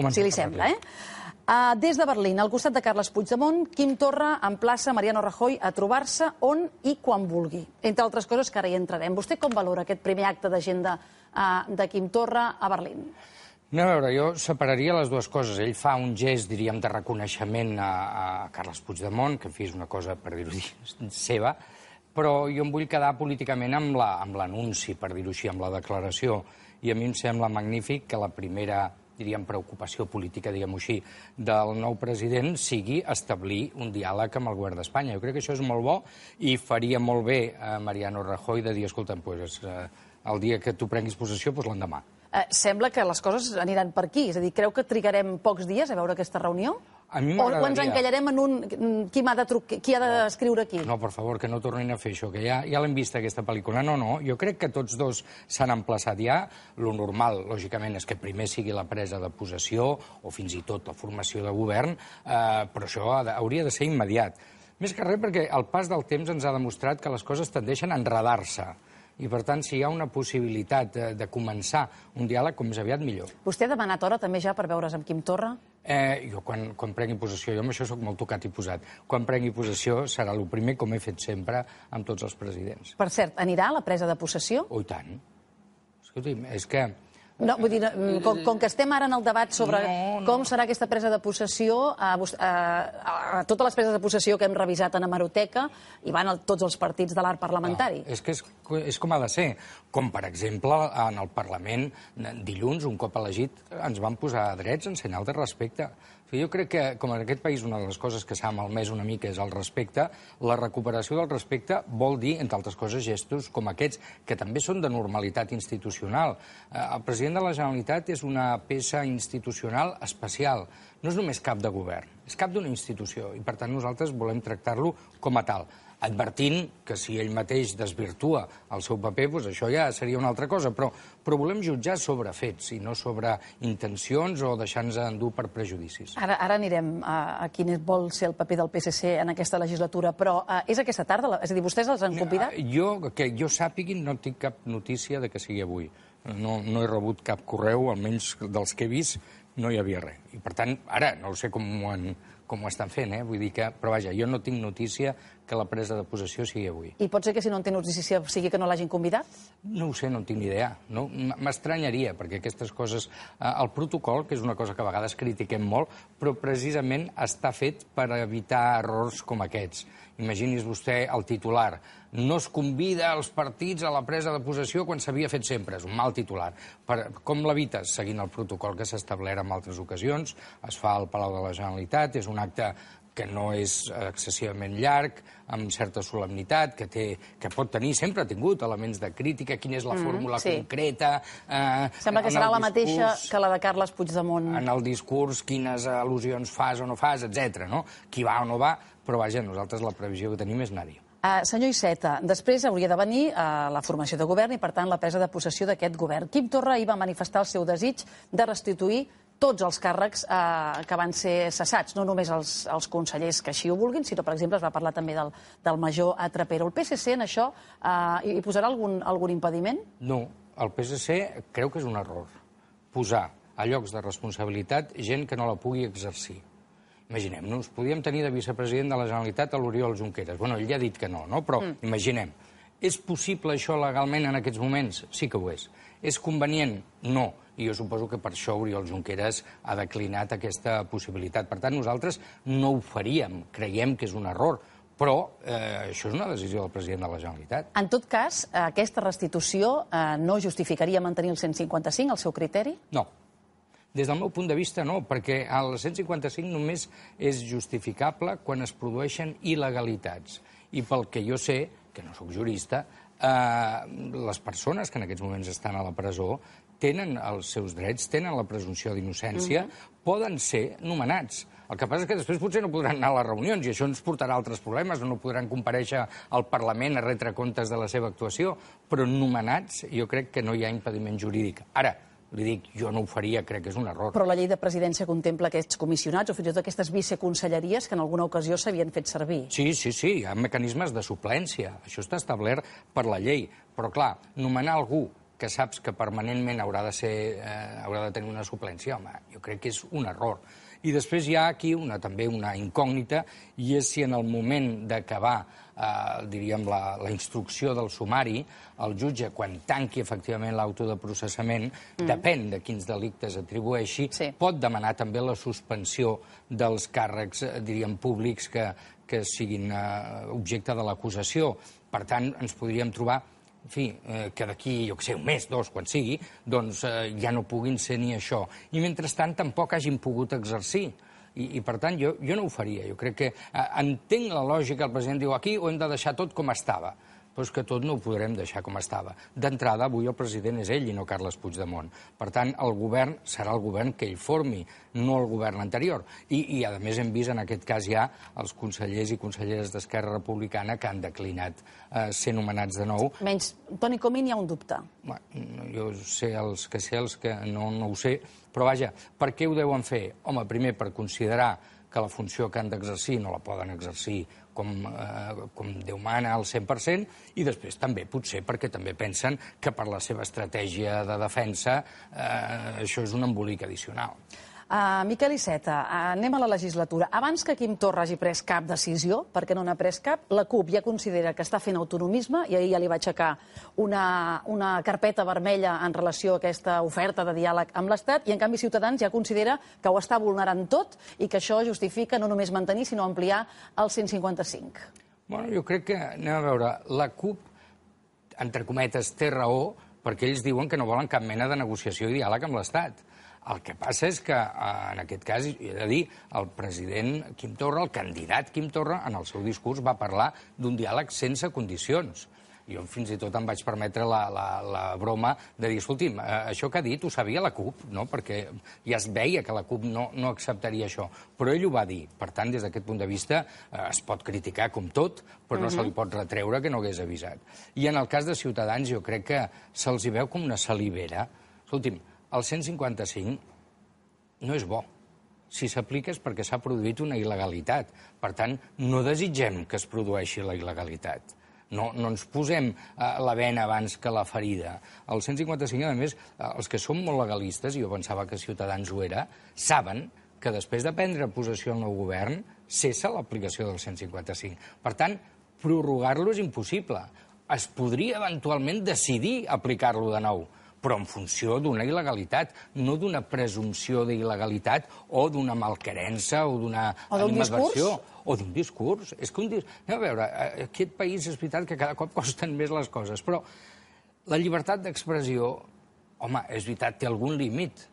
Comença si li sembla, eh? Uh, des de Berlín, al costat de Carles Puigdemont, Quim Torra emplaça Mariano Rajoy a trobar-se on i quan vulgui. Entre altres coses que ara hi entrarem. Vostè com valora aquest primer acte d'agenda uh, de Quim Torra a Berlín? No, a veure, jo separaria les dues coses. Ell fa un gest, diríem, de reconeixement a, a Carles Puigdemont, que en fi és una cosa, per dir-ho seva, però jo em vull quedar políticament amb la- amb l'anunci, per dir-ho així, amb la declaració. I a mi em sembla magnífic que la primera diríem, preocupació política, diguem-ho així, del nou president sigui establir un diàleg amb el govern d'Espanya. Jo crec que això és molt bo i faria molt bé a Mariano Rajoy de dir, escolta'm, pues, eh, el dia que tu prenguis possessió, doncs l'endemà. Eh, sembla que les coses aniran per aquí. És a dir, creu que trigarem pocs dies a veure aquesta reunió? A mi o, ens encallarem en un... mm, Qui m'ha de trucar? Qui ha d'escriure aquí? No, per favor, que no tornin a fer això, que ja, ja l'hem vist, aquesta pel·lícula. No, no, jo crec que tots dos s'han emplaçat ja. Lo normal, lògicament, és que primer sigui la presa de possessió o fins i tot la formació de govern, eh, però això ha de, hauria de ser immediat. Més que res perquè el pas del temps ens ha demostrat que les coses tendeixen a enredar-se. I, per tant, si hi ha una possibilitat de, de començar un diàleg, com més aviat, millor. Vostè ha demanat hora també ja per veure's amb Quim Torra? Eh, jo, quan, quan prengui possessió, jo amb això sóc molt tocat i posat, quan prengui possessió serà el primer, com he fet sempre, amb tots els presidents. Per cert, anirà a la presa de possessió? Oh, i tant. Escolti'm, és que... No, vull dir, com, com que estem ara en el debat sobre No, no. com serà aquesta presa de possessió, a, a, a, a totes les preses de possessió que hem revisat en hemeroteca, hi van el, tots els partits de l'art parlamentari. És que és, és com ha de ser. Com, per exemple, en el Parlament, dilluns, un cop elegit, ens van posar drets en senyal de respecte. Jo crec que, com en aquest país, una de les coses que s'ha malmès una mica és el respecte, la recuperació del respecte vol dir, entre altres coses, gestos com aquests, que també són de normalitat institucional. Eh, El president de la Generalitat és una peça institucional especial. No és només cap de govern, és cap d'una institució, i per tant nosaltres volem tractar-lo com a tal advertint que si ell mateix desvirtua el seu paper, doncs això ja seria una altra cosa, però, però volem jutjar sobre fets i no sobre intencions o deixar-nos endur per prejudicis. Ara, ara anirem a, a quin vol ser el paper del PSC en aquesta legislatura, però uh, és aquesta tarda? la- És a dir, vostès els han convidat? Eh, Jo, que jo sàpigui, no tinc cap notícia de que sigui avui. No, no he rebut cap correu, almenys dels que he vist, no hi havia res. I per tant, ara no sé com ho, han, com ho estan fent, eh? Vull dir que, però vaja, jo no tinc notícia que la presa de possessió sigui avui. I pot ser que si no en té notícia sigui que no l'hagin convidat? No ho sé, no en tinc ni idea. No? M'estranyaria, perquè aquestes coses... Eh, el protocol, que és una cosa que a vegades critiquem molt, però precisament està fet per evitar errors com aquests. Imagini's vostè el titular. No es convida els partits a la presa de possessió quan s'havia fet sempre. És un mal titular. Per, com l'evites? Seguint el protocol que s'ha establert en altres ocasions. Es fa al Palau de la Generalitat. És un acte que no és excessivament llarg, amb certa solemnitat, que, té, que pot tenir, sempre ha tingut elements de crítica, quina és la fórmula sí. concreta... Eh, Sembla que serà el la mateixa discurs- que la de Carles Puigdemont. en el discurs, quines al·lusions fas o no fas, etc. no? Qui va o no va, però vaja, nosaltres la previsió que tenim és anar-hi. Uh, senyor Iceta, després hauria de venir uh, la formació de govern i, per tant, la presa de possessió d'aquest govern. Quim Torra ahir va manifestar el seu desig de restituir tots els càrrecs eh, que van ser cessats, no només els, els consellers que així ho vulguin, sinó, per exemple, es va parlar també del, del major Trapero. El PSC en això eh, hi posarà algun, algun impediment? No, el PSC creu que és un error posar a llocs de responsabilitat gent que no la pugui exercir. Imaginem-nos, podíem tenir de vicepresident de la Generalitat a l'Oriol Junqueras. Bueno, ell ja ha dit que no, no? però mm. imaginem. És possible això legalment en aquests moments? Sí que ho és. És convenient? No. I jo suposo que per això Oriol Junqueras ha declinat aquesta possibilitat. Per tant, nosaltres no ho faríem. Creiem que és un error. Però eh, això és una decisió del president de la Generalitat. En tot cas, aquesta restitució eh, no justificaria mantenir el 155, el seu criteri? No. Des del meu punt de vista, no, perquè el 155 només és justificable quan es produeixen il·legalitats. I pel que jo sé, que no sóc jurista, eh, les persones que en aquests moments estan a la presó tenen els seus drets, tenen la presumpció d'innocència, poden ser nomenats. El que passa és que després potser no podran anar a les reunions i això ens portarà a altres problemes, no podran compareixer al Parlament a retre comptes de la seva actuació, però nomenats jo crec que no hi ha impediment jurídic. Ara, li dic, jo no ho faria, crec que és un error. Però la llei de presidència contempla aquests comissionats o fins i tot aquestes viceconselleries que en alguna ocasió s'havien fet servir. Sí, sí, sí, hi ha mecanismes de suplència. Això està establert per la llei. Però, clar, nomenar algú que saps que permanentment haurà de, ser, eh, haurà de tenir una suplència, home, jo crec que és un error. I després hi ha aquí una, també una incògnita, i és si en el moment d'acabar eh, diríem, la, la instrucció del sumari, el jutge, quan tanqui efectivament l'auto de processament, mm. depèn de quins delictes atribueixi, sí. pot demanar també la suspensió dels càrrecs, eh, diríem, públics que, que siguin eh, objecte de l'acusació. Per tant, ens podríem trobar en fi, eh, que d'aquí, jo que sé, un mes, dos, quan sigui, doncs eh, ja no puguin ser ni això. I mentrestant tampoc hagin pogut exercir. I, i per tant, jo, jo no ho faria. Jo crec que eh, entenc la lògica, el president diu aquí ho hem de deixar tot com estava però és que tot no ho podrem deixar com estava. D'entrada, avui el president és ell i no Carles Puigdemont. Per tant, el govern serà el govern que ell formi, no el govern anterior. I, i a més, hem vist en aquest cas ja els consellers i conselleres d'Esquerra Republicana que han declinat eh, ser nomenats de nou. Menys Toni Comín hi ha un dubte. Bueno, jo sé els que sé els que no, no ho sé, però vaja, per què ho deuen fer? Home, primer, per considerar que la funció que han d'exercir no la poden exercir com, eh, com Déu mana al 100%, i després també potser perquè també pensen que per la seva estratègia de defensa eh, això és un embolic addicional. Uh, Miquel Iceta, uh, anem a la legislatura. Abans que Quim Torra hagi pres cap decisió, perquè no n'ha pres cap, la CUP ja considera que està fent autonomisme, i ahir ja li va aixecar una, una carpeta vermella en relació a aquesta oferta de diàleg amb l'Estat, i en canvi Ciutadans ja considera que ho està vulnerant tot i que això justifica no només mantenir, sinó ampliar el 155. Bueno, jo crec que, anem a veure, la CUP, entre cometes, té raó, perquè ells diuen que no volen cap mena de negociació i diàleg amb l'Estat el que passa és que, eh, en aquest cas, he de dir, el president Quim Torra, el candidat Quim Torra, en el seu discurs va parlar d'un diàleg sense condicions. Jo fins i tot em vaig permetre la, la, la broma de dir, escolti'm, eh, això que ha dit ho sabia la CUP, no? perquè ja es veia que la CUP no, no acceptaria això. Però ell ho va dir. Per tant, des d'aquest punt de vista, eh, es pot criticar com tot, però no uh -huh. se li pot retreure que no hagués avisat. I en el cas de Ciutadans, jo crec que se'ls hi veu com una salivera. Escolti'm, el 155 no és bo. Si s'aplica és perquè s'ha produït una il·legalitat. Per tant, no desitgem que es produeixi la il·legalitat. No, no ens posem eh, la vena abans que la ferida. El 155, a més, eh, els que som molt legalistes, i jo pensava que Ciutadans ho era, saben que després de prendre possessió el nou govern cessa l'aplicació del 155. Per tant, prorrogar-lo és impossible. Es podria eventualment decidir aplicar-lo de nou, però en funció d'una il·legalitat, no d'una presumpció d'il·legalitat o d'una malquerença o d'una animadversió. O d'un discurs. És que un dis... a veure, aquest país és veritat que cada cop costen més les coses, però la llibertat d'expressió, home, és veritat, té algun límit,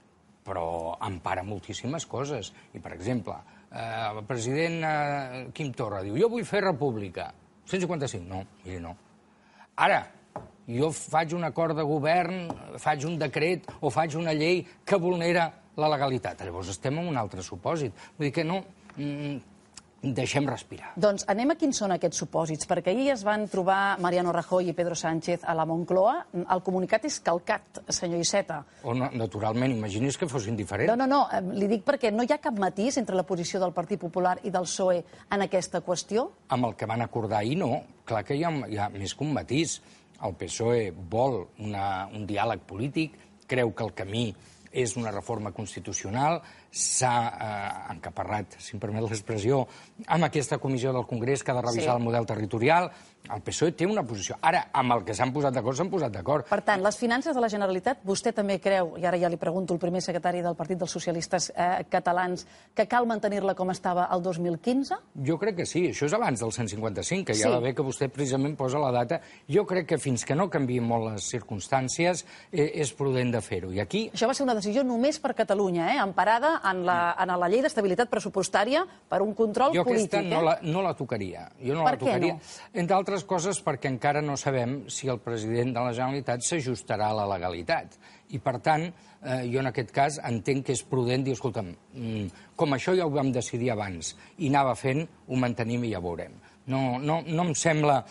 però empara moltíssimes coses. I, per exemple, eh, el president eh, Quim Torra diu jo vull fer república. 155? No, miri, no. Ara, jo faig un acord de govern, faig un decret o faig una llei que vulnera la legalitat. Llavors estem en un altre supòsit. Vull dir que no... Mm, deixem respirar. Doncs anem a quins són aquests supòsits, perquè ahir es van trobar Mariano Rajoy i Pedro Sánchez a la Moncloa. El comunicat és calcat, senyor Iceta. O no, naturalment, imagini's que fossin diferents. No, no, no, li dic perquè no hi ha cap matís entre la posició del Partit Popular i del PSOE en aquesta qüestió? Amb el que van acordar ahir, no. Clar que hi ha, hi ha més que un matís. El PSOE vol una, un diàleg polític, creu que el camí és una reforma constitucional, s'ha eh, encaparrat, si em permet l'expressió, amb aquesta comissió del Congrés que ha de revisar sí. el model territorial. El PSOE té una posició. Ara, amb el que s'han posat d'acord, s'han posat d'acord. Per tant, les finances de la Generalitat, vostè també creu, i ara ja li pregunto al primer secretari del Partit dels Socialistes eh, Catalans, que cal mantenir-la com estava el 2015? Jo crec que sí. Això és abans del 155, que ja sí. va bé que vostè precisament posa la data. Jo crec que fins que no canvien molt les circumstàncies eh, és prudent de fer-ho. I aquí... Això va ser una decisió només per Catalunya, eh? emparada en la, en la llei d'estabilitat pressupostària per un control jo polític. Jo aquesta no, eh? la, no la tocaria. Jo no per la tocaria. No? Entre altres coses perquè encara no sabem si el president de la Generalitat s'ajustarà a la legalitat. I, per tant, eh, jo en aquest cas entenc que és prudent dir, escolta'm, mm, com això ja ho vam decidir abans i anava fent, ho mantenim i ja veurem. No, no, no em sembla...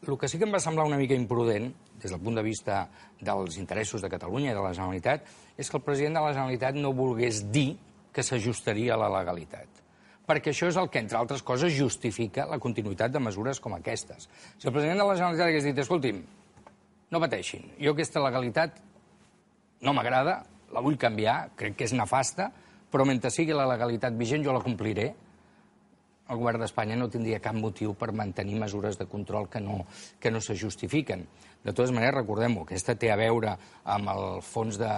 El que sí que em va semblar una mica imprudent, des del punt de vista dels interessos de Catalunya i de la Generalitat, és que el president de la Generalitat no volgués dir que s'ajustaria a la legalitat perquè això és el que, entre altres coses, justifica la continuïtat de mesures com aquestes. Si el president de la Generalitat hagués dit, escolti'm, no pateixin. Jo aquesta legalitat no m'agrada, la vull canviar, crec que és nefasta, però mentre sigui la legalitat vigent jo la compliré. El govern d'Espanya no tindria cap motiu per mantenir mesures de control que no, que no se justifiquen. De totes maneres, recordem-ho, aquesta té a veure amb el fons de,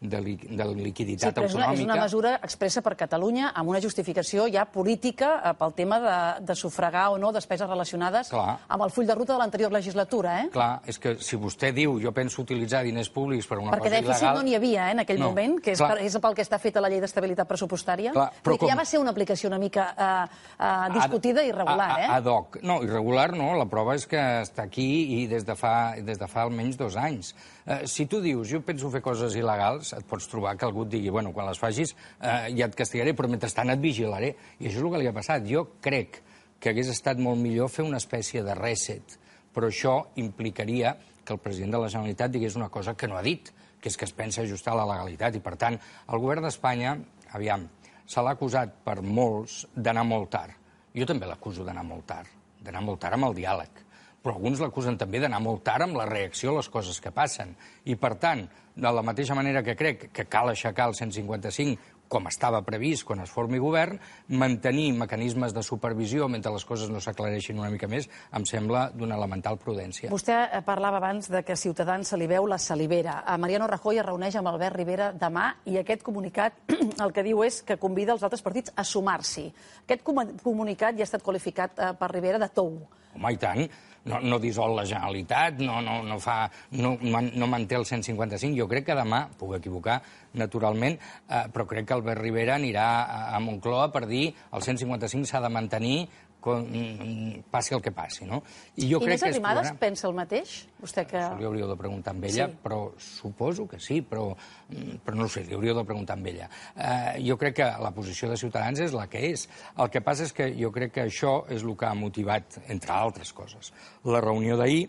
de, li, de liquiditat sí, però és una, autonòmica. és una mesura expressa per Catalunya amb una justificació ja política eh, pel tema de, de sufragar o no despeses relacionades Clar. amb el full de ruta de l'anterior legislatura, eh? Clar, és que si vostè diu jo penso utilitzar diners públics per una Perquè cosa dèficit il·legal... no n'hi havia eh, en aquell No, moment, que és, clar. per, és pel que està feta la llei d'estabilitat pressupostària. Clar, però que ja com- va ser una aplicació una mica eh, eh, discutida i irregular, a, eh? ad hoc. No, irregular no, la prova és que està aquí i des de fa, des de fa almenys dos anys. Eh, si tu dius, jo penso fer coses il·legals, et pots trobar que algú et digui, bueno, quan les facis eh, ja et castigaré, però mentrestant et vigilaré. I això és el que li ha passat. Jo crec que hagués estat molt millor fer una espècie de reset, però això implicaria que el president de la Generalitat digués una cosa que no ha dit, que és que es pensa ajustar a la legalitat. I, per tant, el govern d'Espanya, aviam, se l'ha acusat per molts d'anar molt tard. Jo també l'acuso d'anar molt tard, d'anar molt tard amb el diàleg però alguns l'acusen també d'anar molt tard amb la reacció a les coses que passen. I, per tant, de la mateixa manera que crec que cal aixecar el 155 com estava previst quan es formi govern, mantenir mecanismes de supervisió mentre les coses no s'aclareixin una mica més, em sembla d'una elemental prudència. Vostè eh, parlava abans de que Ciutadans se li veu la salivera. A Mariano Rajoy es reuneix amb Albert Rivera demà i aquest comunicat el que diu és que convida els altres partits a sumar-s'hi. Aquest com- comunicat ja ha estat qualificat eh, per Rivera de tou. Home, i tant. No, no dissol la Generalitat, no, no, no, fa, no, no manté el 155. Jo crec que demà, puc equivocar, naturalment, eh, però crec que Albert Rivera anirà a, a Moncloa per dir el 155 s'ha de mantenir com, mm, passi el que passi, no? I jo crec Inés que es Arrimadas trobarà- pensa el mateix? Vostè que... Això li hauríeu de preguntar amb ella, Sí. però suposo que sí, però, mm, però no ho sé, li hauríeu de preguntar amb ella. Eh, jo crec que la posició de Ciutadans és la que és. El que passa és que jo crec que això és el que ha motivat, entre altres coses, la reunió d'ahir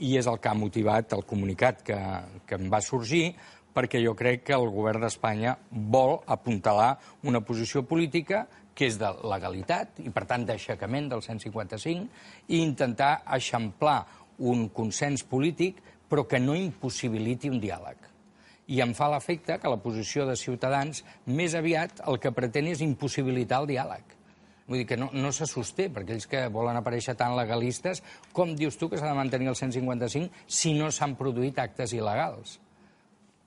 i és el que ha motivat el comunicat que, que em va sorgir perquè jo crec que el govern d'Espanya vol apuntalar una posició política que és de legalitat i, per tant, d'aixecament del 155 i intentar eixamplar un consens polític però que no impossibiliti un diàleg. I em fa l'efecte que la posició de Ciutadans més aviat el que pretén és impossibilitar el diàleg. Vull dir que no, no se sosté, perquè ells que volen aparèixer tan legalistes, com dius tu que s'ha de mantenir el 155 si no s'han produït actes il·legals?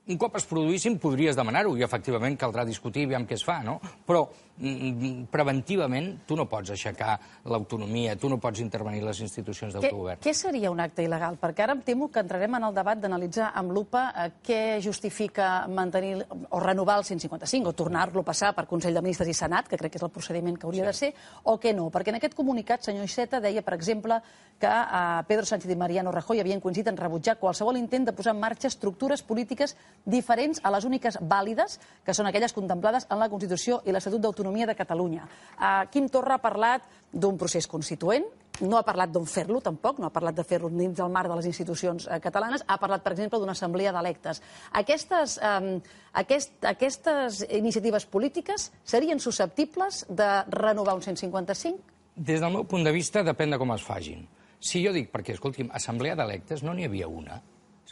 Un cop es produïssin, podries demanar-ho, i efectivament caldrà discutir i veure què es fa, no? Però mm, preventivament tu no pots aixecar l'autonomia, tu no pots intervenir les institucions Què, d'autogovern. què seria un acte il·legal? Perquè ara em temo que entrarem en el debat d'analitzar amb lupa eh, què justifica mantenir o renovar el 155 o tornar-lo a passar per Consell de Ministres i Senat, que crec que és el procediment que hauria sí. de ser, o què no. Perquè en aquest comunicat, senyor Iceta deia, per exemple, que eh, Pedro Sánchez i Mariano Rajoy havien coincidit en rebutjar qualsevol intent de posar en marxa estructures polítiques diferents a les úniques vàlides, que són aquelles contemplades en la Constitució i l'Estatut d'Autonomia de Catalunya. Uh, Quim Torra ha parlat d'un procés constituent, no ha parlat d'on fer-lo, tampoc, no ha parlat de fer-lo dins del marc de les institucions eh, catalanes, ha parlat, per exemple, d'una assemblea d'electes. Aquestes, eh, aquest, aquestes iniciatives polítiques serien susceptibles de renovar un 155? Des del meu punt de vista, depèn de com es fagin. Si jo dic, perquè, escolti'm, assemblea d'electes no n'hi havia una.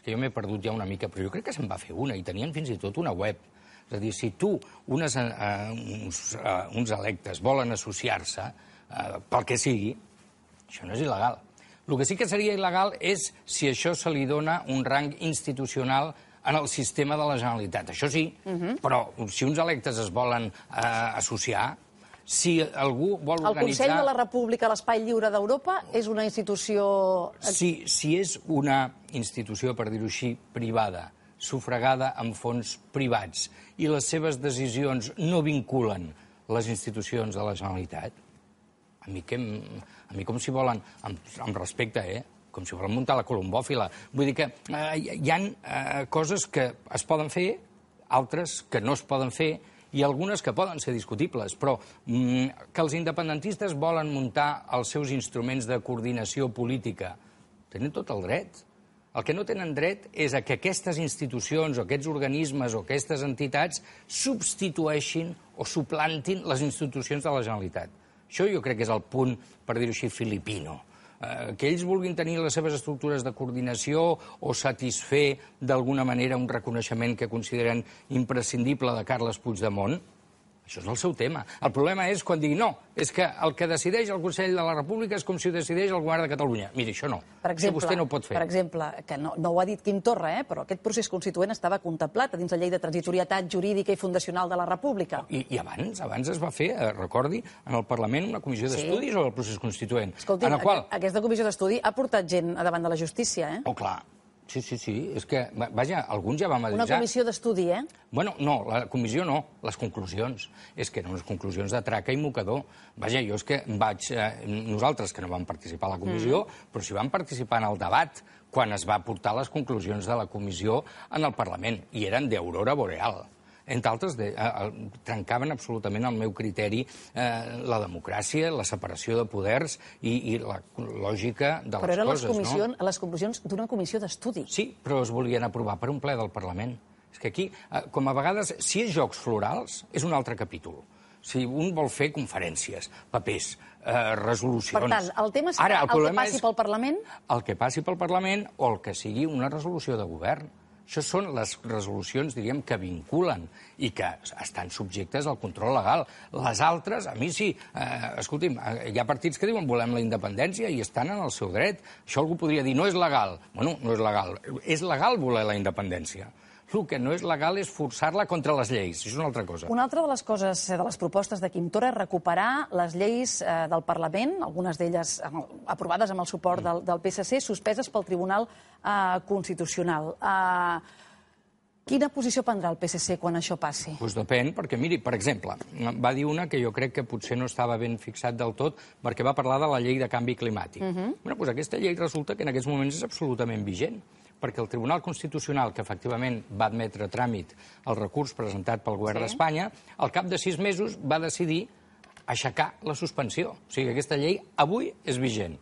Que jo m'he perdut ja una mica, però jo crec que se'n va fer una, i tenien fins i tot una web. És a dir, si tu, unes, eh, uns, eh, uns electes, volen associar-se, eh, pel que sigui, això no és il·legal. El que sí que seria il·legal és si això se li dona un rang institucional en el sistema de la Generalitat. Això sí, uh -huh. però si uns electes es volen eh, associar, si algú vol El organitzar... Consell de la República, l'Espai Lliure d'Europa, és una institució... Si, si és una institució, per dir-ho així, privada, sufragada amb fons privats, i les seves decisions no vinculen les institucions de la Generalitat, a mi, que, a mi com si volen, amb, amb respecte, eh? com si volen muntar la colombòfila. Vull dir que eh, hi ha eh, coses que es poden fer, altres que no es poden fer, i algunes que poden ser discutibles, però mm, que els independentistes volen muntar els seus instruments de coordinació política, tenen tot el dret. El que no tenen dret és a que aquestes institucions o aquests organismes o aquestes entitats substitueixin o suplantin les institucions de la Generalitat. Això jo crec que és el punt, per dir-ho així, filipino. Eh, que ells vulguin tenir les seves estructures de coordinació o satisfer d'alguna manera un reconeixement que consideren imprescindible de Carles Puigdemont, això és el seu tema. El problema és quan digui no, és que el que decideix el Consell de la República és com si ho decideix el govern de Catalunya. Miri, això no. Per exemple, això vostè no ho pot fer. Per exemple, que no, no ho ha dit Quim Torra, eh, però aquest procés constituent estava contemplat dins la llei de transitorietat jurídica i fundacional de la República. I, i abans, abans es va fer, eh, recordi, en el Parlament una comissió d'estudi sí. sobre el procés constituent. Escolti, en el qual... aquesta comissió d'estudi ha portat gent a davant de la justícia, eh? Oh, clar, Sí, sí, sí. És que, vaja, alguns ja vam avisar... Una comissió d'estudi, eh? Bueno, no, la comissió no, les conclusions. És que eren unes conclusions de traca i mocador. Vaja, jo és que vaig... Eh, nosaltres, que no vam participar a la comissió, mm. però sí vam participar en el debat quan es va portar les conclusions de la comissió en el Parlament, i eren d'Aurora Boreal entre altres, de, eh, trencaven absolutament el meu criteri eh, la democràcia, la separació de poders i, i la lògica de però les coses, les comissions, no? les conclusions d'una comissió d'estudi. Sí, però es volien aprovar per un ple del Parlament. És que aquí, eh, com a vegades, si és jocs florals, és un altre capítol. Si un vol fer conferències, papers, eh, resolucions... Per tant, el tema és Ara, el, el que passi és pel Parlament? El que passi pel Parlament o el que sigui una resolució de govern. Això són les resolucions, diríem, que vinculen i que estan subjectes al control legal. Les altres, a mi sí, eh, escolti'm, eh, hi ha partits que diuen volem la independència i estan en el seu dret. Això algú podria dir, no és legal. Bueno, no és legal. És legal voler la independència. El que no és legal és forçar-la contra les lleis. Això és una altra cosa. Una altra de les coses, eh, de les propostes de Quim Torra, és recuperar les lleis eh, del Parlament, algunes d'elles aprovades amb el suport del, del PSC, suspeses pel Tribunal eh, Constitucional. Eh, Quina posició prendrà el PSC quan això passi? Pues depèn, perquè, miri, per exemple, va dir una que jo crec que potser no estava ben fixat del tot, perquè va parlar de la llei de canvi climàtic. Uh -huh. bueno, pues aquesta llei resulta que en aquests moments és absolutament vigent perquè el Tribunal Constitucional, que efectivament va admetre a tràmit el recurs presentat pel govern sí. d'Espanya, al cap de sis mesos va decidir aixecar la suspensió. O sigui, aquesta llei avui és vigent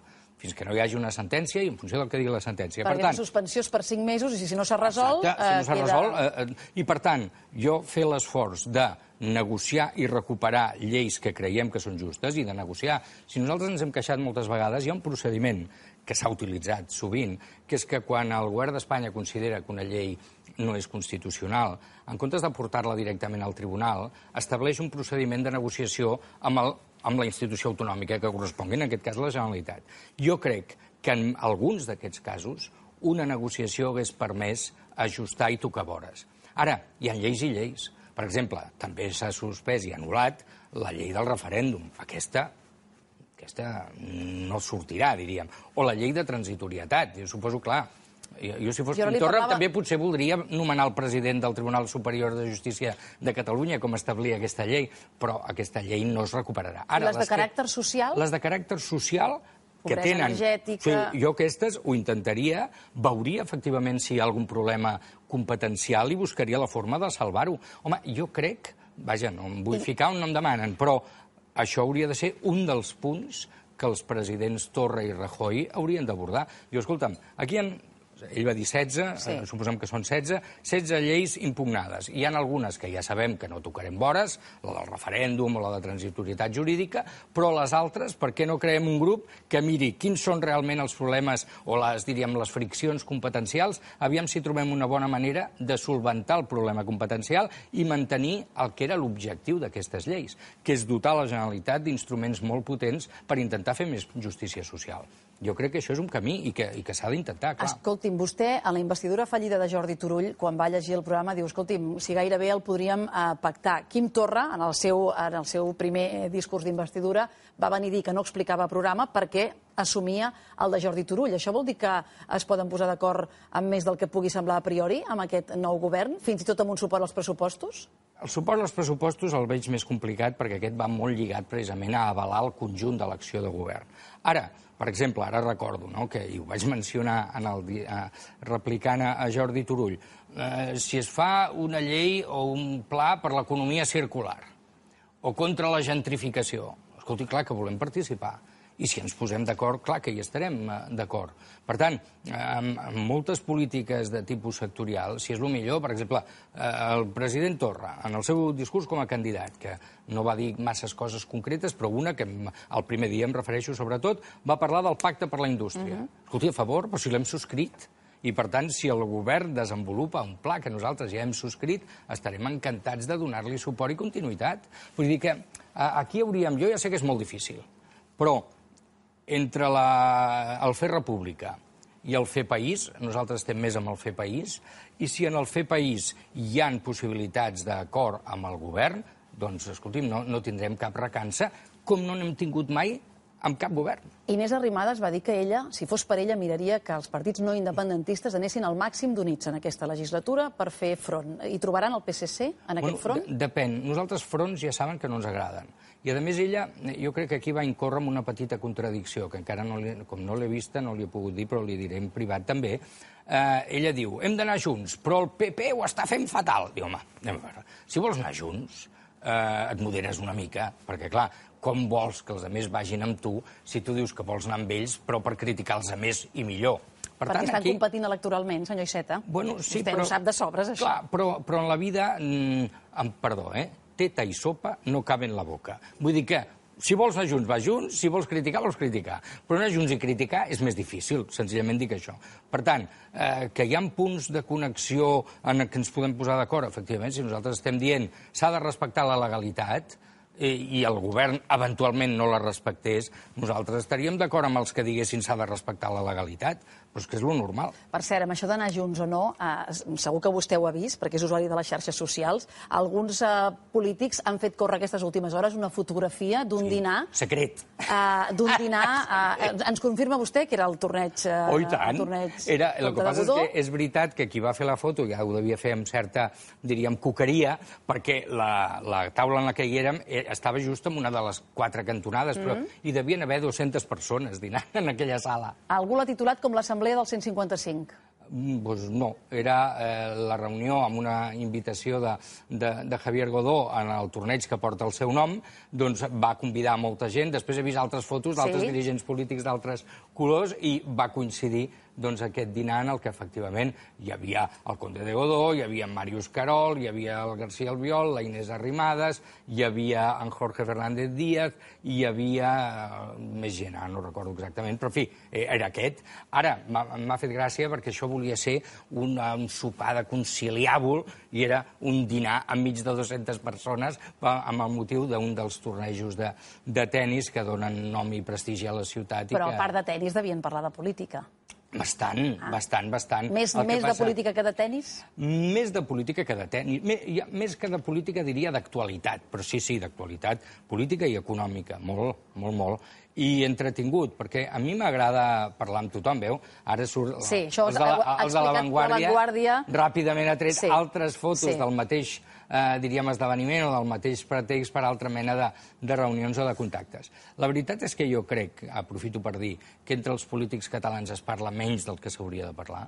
fins que no hi hagi una sentència i en funció del que digui la sentència. Perquè per tant, la suspensió és per cinc mesos i si no s'ha resolt... Exacte, si no s'ha eh, queda... resolt... Eh, eh, I per tant, jo fer l'esforç de negociar i recuperar lleis que creiem que són justes i de negociar... Si nosaltres ens hem queixat moltes vegades, hi ha un procediment que s'ha utilitzat sovint, que és que quan el govern d'Espanya considera que una llei no és constitucional, en comptes de portar-la directament al tribunal, estableix un procediment de negociació amb, el, amb la institució autonòmica que correspongui, en aquest cas la Generalitat. Jo crec que en alguns d'aquests casos una negociació hagués permès ajustar i tocar vores. Ara, hi ha lleis i lleis. Per exemple, també s'ha suspès i anul·lat la llei del referèndum. Aquesta aquesta no sortirà, diríem. O la llei de transitorietat. Jo suposo, clar, jo, si fos Quim Torra, parlava... també potser voldria nomenar el president del Tribunal Superior de Justícia de Catalunya, com establia aquesta llei, però aquesta llei no es recuperarà. Ara, les de les caràcter que... social? Les de caràcter social que tenen... energètica... Sí, jo aquestes ho intentaria, veuria efectivament si hi ha algun problema competencial i buscaria la forma de salvar-ho. Home, jo crec, vaja, no em vull ficar on no em demanen, però això hauria de ser un dels punts que els presidents Torra i Rajoy haurien d'abordar. Jo, escolta'm, aquí hi ha ell va dir 16, sí. eh, suposem que són 16, 16 lleis impugnades. Hi han algunes que ja sabem que no tocarem vores, la del referèndum o la de transitorietat jurídica, però les altres, per què no creem un grup que miri quins són realment els problemes o les, diríem, les friccions competencials, aviam si trobem una bona manera de solventar el problema competencial i mantenir el que era l'objectiu d'aquestes lleis, que és dotar la Generalitat d'instruments molt potents per intentar fer més justícia social. Jo crec que això és un camí i que, i que s'ha d'intentar, clar. Escolti'm, vostè, a la investidura fallida de Jordi Turull, quan va llegir el programa, diu, escolti'm, si gairebé el podríem eh, pactar. Quim Torra, en el seu, en el seu primer eh, discurs d'investidura, va venir a dir que no explicava programa perquè assumia el de Jordi Turull. Això vol dir que es poden posar d'acord amb més del que pugui semblar a priori amb aquest nou govern, fins i tot amb un suport als pressupostos? El suport als pressupostos el veig més complicat perquè aquest va molt lligat precisament a avalar el conjunt de l'acció de govern. Ara, per exemple, ara recordo, no, que i ho vaig mencionar en el, eh, replicant a Jordi Turull, eh, si es fa una llei o un pla per l'economia circular o contra la gentrificació, escolti, clar que volem participar. I si ens posem d'acord, clar que hi estarem eh, d'acord. Per tant, amb, amb moltes polítiques de tipus sectorial, si és el millor, per exemple, eh, el president Torra, en el seu discurs com a candidat, que no va dir masses coses concretes, però una que el primer dia em refereixo sobretot, va parlar del pacte per la indústria. Uh -huh. Escolti, a favor, però si l'hem subscrit. I, per tant, si el govern desenvolupa un pla que nosaltres ja hem subscrit, estarem encantats de donar-li suport i continuïtat. Vull dir que aquí hauríem... Jo ja sé que és molt difícil, però entre la, el fer república i el fer país, nosaltres estem més amb el fer país, i si en el fer país hi han possibilitats d'acord amb el govern, doncs, escolti'm, no, no tindrem cap recança, com no n'hem tingut mai amb cap govern. Inés Arrimadas va dir que ella, si fos per ella, miraria que els partits no independentistes anessin al màxim d'units en aquesta legislatura per fer front. I trobaran el PSC en bueno, aquest front? Depèn. Nosaltres fronts ja saben que no ens agraden. I, a més, ella, jo crec que aquí va incórrer amb una petita contradicció, que encara, no li, com no l'he vista, no li he pogut dir, però li diré en privat també. Eh, ella diu, hem d'anar junts, però el PP ho està fent fatal. Diu, home, anem a veure. Si vols anar junts, eh, et moderes una mica, perquè, clar, com vols que els altres vagin amb tu si tu dius que vols anar amb ells, però per criticar els altres i millor? Per Perquè tant, estan aquí... competint electoralment, senyor Iceta. Bueno, sí, Vostè però... ho sap de sobres, això. Clar, però, però en la vida, mm, perdó, eh? teta i sopa no caben en la boca. Vull dir que si vols anar junts, va junts, si vols criticar, vols criticar. Però anar junts i criticar és més difícil, senzillament dic això. Per tant, eh, que hi ha punts de connexió en què ens podem posar d'acord, efectivament, si nosaltres estem dient s'ha de respectar la legalitat, i, i el govern eventualment no la respectés, nosaltres estaríem d'acord amb els que diguessin s'ha de respectar la legalitat, però és que és lo normal. Per cert, amb això d'anar junts o no, eh, segur que vostè ho ha vist, perquè és usuari de les xarxes socials, alguns eh, polítics han fet córrer aquestes últimes hores una fotografia d'un sí, dinar... Secret. Eh, d'un dinar... Eh, ens confirma vostè que era el torneig... Eh, oh, i tant. El torneig era, el que passa és que és veritat que qui va fer la foto ja ho devia fer amb certa, diríem, coqueria, perquè la, la taula en la que hi érem eh, estava just en una de les quatre cantonades, però mm -hmm. hi devien haver 200 persones dinant en aquella sala. Algú l'ha titulat com l'assemblea l'assemblea del 155? Mm, pues no, era eh, la reunió amb una invitació de, de, de Javier Godó en el torneig que porta el seu nom, doncs va convidar molta gent, després he vist altres fotos d'altres sí. dirigents polítics d'altres colors i va coincidir doncs, aquest dinar en el que efectivament hi havia el Conde de Godó, hi havia Màrius Carol, hi havia el García Albiol, la Inés Arrimadas, hi havia en Jorge Fernández Díaz, hi havia eh, més gent, no recordo exactament, però en fi, eh, era aquest. Ara, m'ha fet gràcia perquè això volia ser un, un sopar de conciliàbul i era un dinar enmig de 200 persones amb el motiu d'un dels tornejos de, de tennis que donen nom i prestigi a la ciutat. Però i que... a part de tennis devien parlar de política. Bastant, ah. bastant, bastant. Més, més passa... de política que de tennis? Més de política que de tennis. Més que de política diria d'actualitat, però sí, sí, d'actualitat política i econòmica, molt, molt, molt. I entretingut, perquè a mi m'agrada parlar amb tothom, veu? Ara surt sí, això els de la, els de l'avantguàrdia, ràpidament ha tret sí. altres fotos sí. del mateix eh, diríem, esdeveniment o del mateix pretext per altra mena de, de reunions o de contactes. La veritat és que jo crec, aprofito per dir, que entre els polítics catalans es parla menys del que s'hauria de parlar.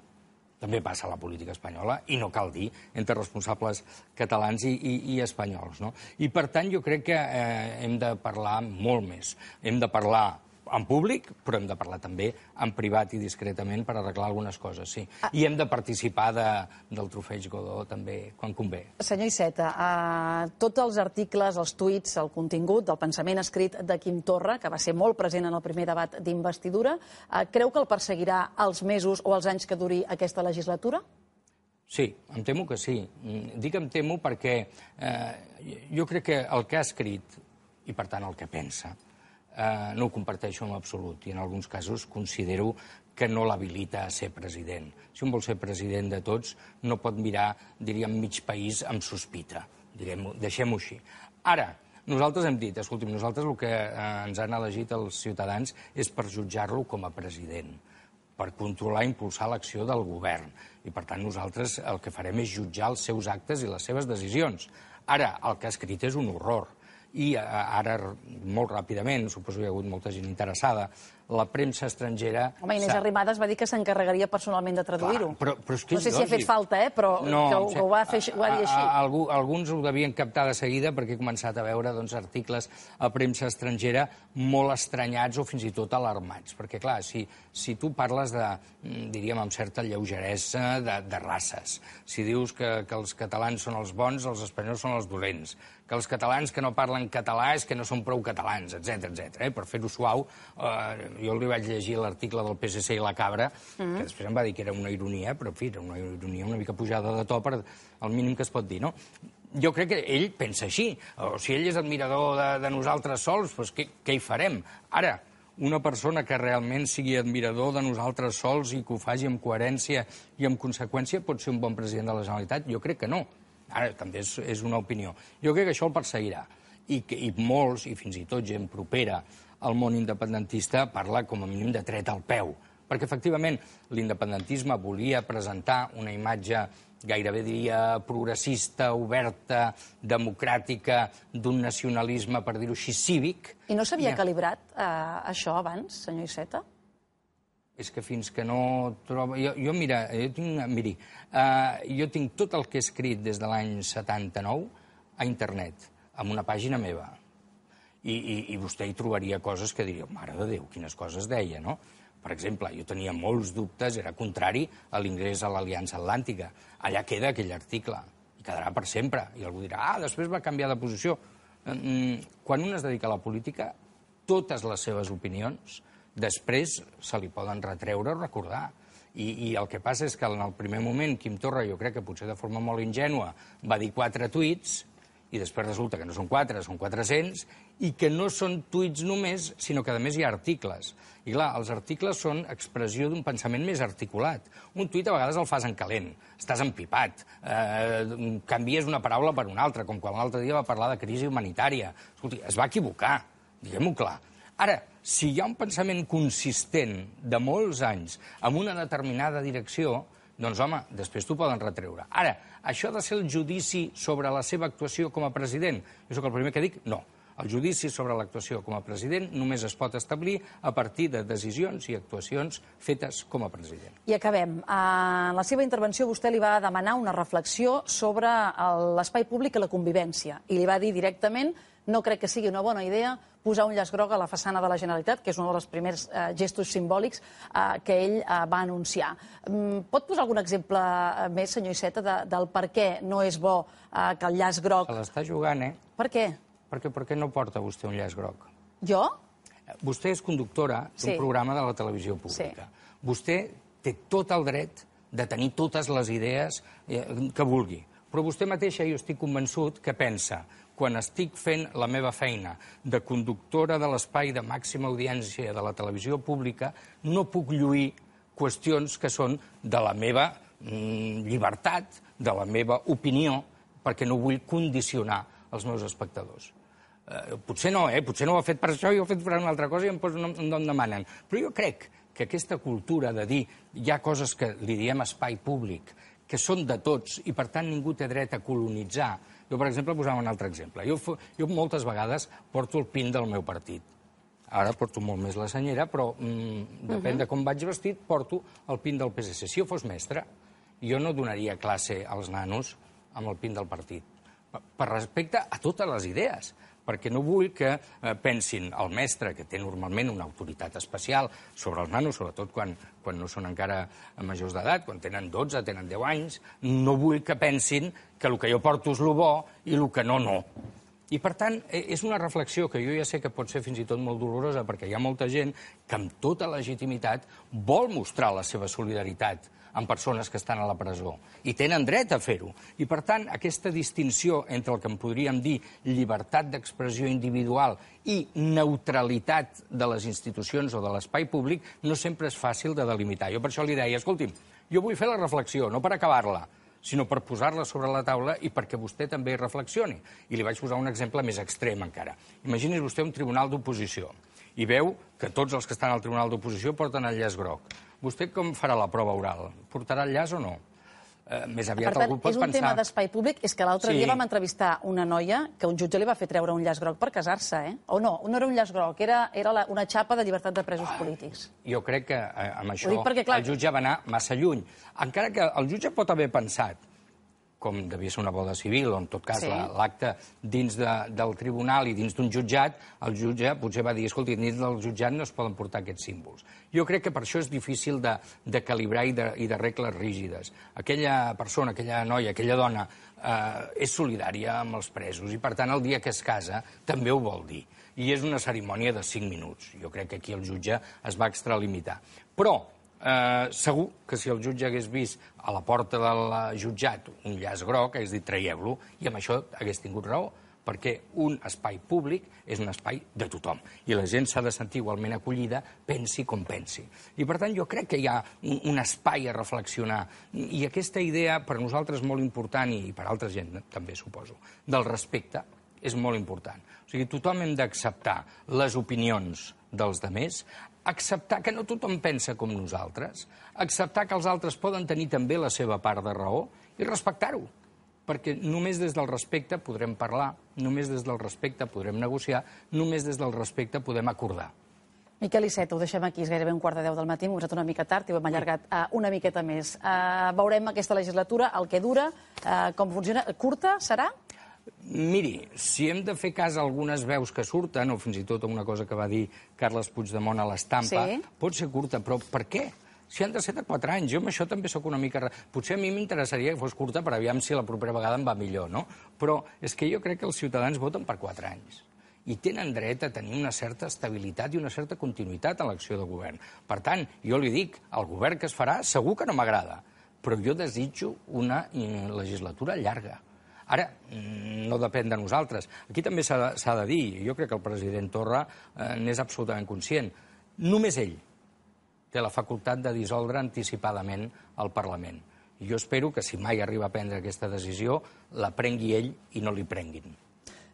També passa a la política espanyola, i no cal dir, entre responsables catalans i, i, i espanyols. No? I, per tant, jo crec que eh, hem de parlar molt més. Hem de parlar en públic, però hem de parlar també en privat i discretament per arreglar algunes coses, sí. Ah. I hem de participar de, del trofeig Godó també, quan convé. Senyor Iceta, uh, tots els articles, els tuits, el contingut del pensament escrit de Quim Torra, que va ser molt present en el primer debat d'investidura, uh, creu que el perseguirà els mesos o els anys que duri aquesta legislatura? Sí, em temo que sí. Mm, dic em temo perquè eh, jo crec que el que ha escrit, i per tant el que pensa, eh, no ho comparteixo en absolut i en alguns casos considero que no l'habilita a ser president. Si un vol ser president de tots, no pot mirar, diríem, mig país amb sospita. Deixem-ho així. Ara, nosaltres hem dit, escolti'm, nosaltres el que eh, ens han elegit els ciutadans és per jutjar-lo com a president per controlar i impulsar l'acció del govern. I, per tant, nosaltres el que farem és jutjar els seus actes i les seves decisions. Ara, el que ha escrit és un horror I ara, molt ràpidament, suposo que hi ha hagut molta gent interessada, la premsa estrangera... Home, Inés Arrimadas va dir que s'encarregaria personalment de traduir-ho. Però, però és que no sé si ha fet falta, eh? però no, que, ho, que ho va, fer, ho va dir així. A, a, algú, alguns ho devien captar de seguida perquè he començat a veure doncs, articles a premsa estrangera molt estranyats o fins i tot alarmats. Perquè, clar, si, si tu parles de, mm, diríem, amb certa lleugeresa de, de races, si dius que, que els catalans són els bons, els espanyols són els dolents, que els catalans que no parlen català és que no són prou catalans, etc etc. Eh? Per fer-ho suau, eh, jo li vaig llegir l'article del PSC i la Cabra, mm -hmm. que després em va dir que era una ironia, però, en fi, era una ironia una mica pujada de to per el mínim que es pot dir, no? Jo crec que ell pensa així. O si ell és admirador de, de nosaltres sols, doncs què, què hi farem? Ara, una persona que realment sigui admirador de nosaltres sols i que ho faci amb coherència i amb conseqüència pot ser un bon president de la Generalitat? Jo crec que no. Ara, també és, és una opinió. Jo crec que això el perseguirà. I, que, I molts, i fins i tot gent propera al món independentista, parla com a mínim de tret al peu. Perquè, efectivament, l'independentisme volia presentar una imatge gairebé diria progressista, oberta, democràtica, d'un nacionalisme, per dir-ho així, cívic. I no s'havia calibrat eh, això abans, senyor Iceta? És que fins que no troba... Jo, jo mira, jo tinc, miri, uh, jo tinc tot el que he escrit des de l'any 79 a internet, amb una pàgina meva. I, i, I vostè hi trobaria coses que diria, mare de Déu, quines coses deia, no? Per exemple, jo tenia molts dubtes, era contrari a l'ingrés a l'Aliança Atlàntica. Allà queda aquell article, i quedarà per sempre. I algú dirà, ah, després va canviar de posició. Mm, quan un es dedica a la política, totes les seves opinions després se li poden retreure o recordar. I, I el que passa és que en el primer moment Quim Torra, jo crec que potser de forma molt ingènua, va dir quatre tuits, i després resulta que no són quatre, són 400, i que no són tuits només, sinó que a més hi ha articles. I clar, els articles són expressió d'un pensament més articulat. Un tuit a vegades el fas en calent, estàs empipat, eh, canvies una paraula per una altra, com quan l'altre dia va parlar de crisi humanitària. Escolti, es va equivocar, diguem-ho clar. Ara, si hi ha un pensament consistent de molts anys en una determinada direcció, doncs, home, després t'ho poden retreure. Ara, això de ser el judici sobre la seva actuació com a president, jo sóc el primer que dic, no. El judici sobre l'actuació com a president només es pot establir a partir de decisions i actuacions fetes com a president. I acabem. En la seva intervenció vostè li va demanar una reflexió sobre l'espai públic i la convivència. I li va dir directament no crec que sigui una bona idea posar un llaç groc a la façana de la Generalitat, que és un dels primers eh, gestos simbòlics eh, que ell eh, va anunciar. Mm, pot posar algun exemple eh, més, senyor Iceta, de, del per què no és bo eh, que el llaç groc... Se l'està jugant, eh? Per què? Perquè per què no porta vostè un llaç groc? Jo? Vostè és conductora d'un sí. programa de la televisió pública. Sí. Vostè té tot el dret de tenir totes les idees eh, que vulgui. Però vostè mateixa, jo estic convençut, que pensa quan estic fent la meva feina de conductora de l'espai de màxima audiència de la televisió pública, no puc lluir qüestions que són de la meva mm, llibertat, de la meva opinió, perquè no vull condicionar els meus espectadors. Eh, potser no, eh? Potser no ho ha fet per això i ho ha fet per una altra cosa i em, posen, em, em demanen. Però jo crec que aquesta cultura de dir hi ha coses que li diem espai públic, que són de tots i per tant ningú té dret a colonitzar, jo, per exemple, posava un altre exemple. Jo, jo moltes vegades porto el pin del meu partit. Ara porto molt més la senyera, però mm, depèn uh -huh. de com vaig vestit, porto el pin del PSC. Si jo fos mestre, jo no donaria classe als nanos amb el pin del partit. Per respecte a totes les idees perquè no vull que eh, pensin el mestre, que té normalment una autoritat especial sobre els nanos, sobretot quan, quan no són encara majors d'edat, quan tenen 12, tenen 10 anys, no vull que pensin que el que jo porto és el bo i el que no, no. I, per tant, eh, és una reflexió que jo ja sé que pot ser fins i tot molt dolorosa, perquè hi ha molta gent que amb tota legitimitat vol mostrar la seva solidaritat amb persones que estan a la presó. I tenen dret a fer-ho. I, per tant, aquesta distinció entre el que en podríem dir llibertat d'expressió individual i neutralitat de les institucions o de l'espai públic no sempre és fàcil de delimitar. Jo per això li deia, escolti'm, jo vull fer la reflexió, no per acabar-la, sinó per posar-la sobre la taula i perquè vostè també hi reflexioni. I li vaig posar un exemple més extrem encara. Imagini's vostè un tribunal d'oposició i veu que tots els que estan al tribunal d'oposició porten el llaç groc. Vostè com farà la prova oral? Portarà el llaç o no? Eh, més aviat per tant, algú pot és un pensar... tema d'espai públic. És que l'altre Sí. dia vam entrevistar una noia que un jutge li va fer treure un llaç groc per casar-se, eh? O no, no era un llaç groc, era, era la, una xapa de llibertat de presos polítics. Jo crec que eh, amb això perquè, clar- el jutge va anar massa lluny. Encara que el jutge pot haver pensat, com devia ser una boda civil, o en tot cas Sí. la- l'acte dins de, del tribunal i dins d'un jutjat, el jutge potser va dir, escolti, dins del jutjat no es poden portar aquests símbols. Jo crec que per això és difícil de, de calibrar i de, i de regles rígides. Aquella persona, aquella noia, aquella dona eh, és solidària amb els presos i, per tant, el dia que es casa també ho vol dir. I és una cerimònia de 5 minuts. Jo crec que aquí el jutge es va extralimitar. Però eh, segur que si el jutge hagués vist a la porta del jutjat un llaç groc, hagués dit traieu-lo, i amb això hagués tingut raó, perquè un espai públic és un espai de tothom. I la gent s'ha de sentir igualment acollida, pensi com pensi. I per tant jo crec que hi ha un, un espai a reflexionar. I aquesta idea, per nosaltres molt important, i per altra gent també suposo, del respecte, és molt important. O sigui, tothom hem d'acceptar les opinions dels demés, acceptar que no tothom pensa com nosaltres, acceptar que els altres poden tenir també la seva part de raó i respectar-ho. Perquè només des del respecte podrem parlar, només des del respecte podrem negociar, només des del respecte podem acordar. Miquel Iceta, ho deixem aquí, és gairebé un quart de deu del matí, hem posat una mica tard i ho hem allargat uh, una miqueta més. Uh, veurem aquesta legislatura, el que dura, uh, com funciona. Curta serà? Miri, si hem de fer cas a algunes veus que surten, o fins i tot a una cosa que va dir Carles Puigdemont a l'estampa, Sí. pot ser curta, però per què? Si han de ser de 4 anys, jo amb això també sóc una mica... Potser a mi m'interessaria que fos curta per aviam si la propera vegada em va millor, no? Però és que jo crec que els ciutadans voten per 4 anys i tenen dret a tenir una certa estabilitat i una certa continuïtat en l'acció de govern. Per tant, jo li dic, el govern que es farà segur que no m'agrada, però jo desitjo una legislatura llarga. Ara, mm, no depèn de nosaltres. Aquí també s'ha de, dir, jo crec que el president Torra eh, n'és absolutament conscient. Només ell té la facultat de dissoldre anticipadament el Parlament. Jo espero que si mai arriba a prendre aquesta decisió, la prengui ell i no li prenguin.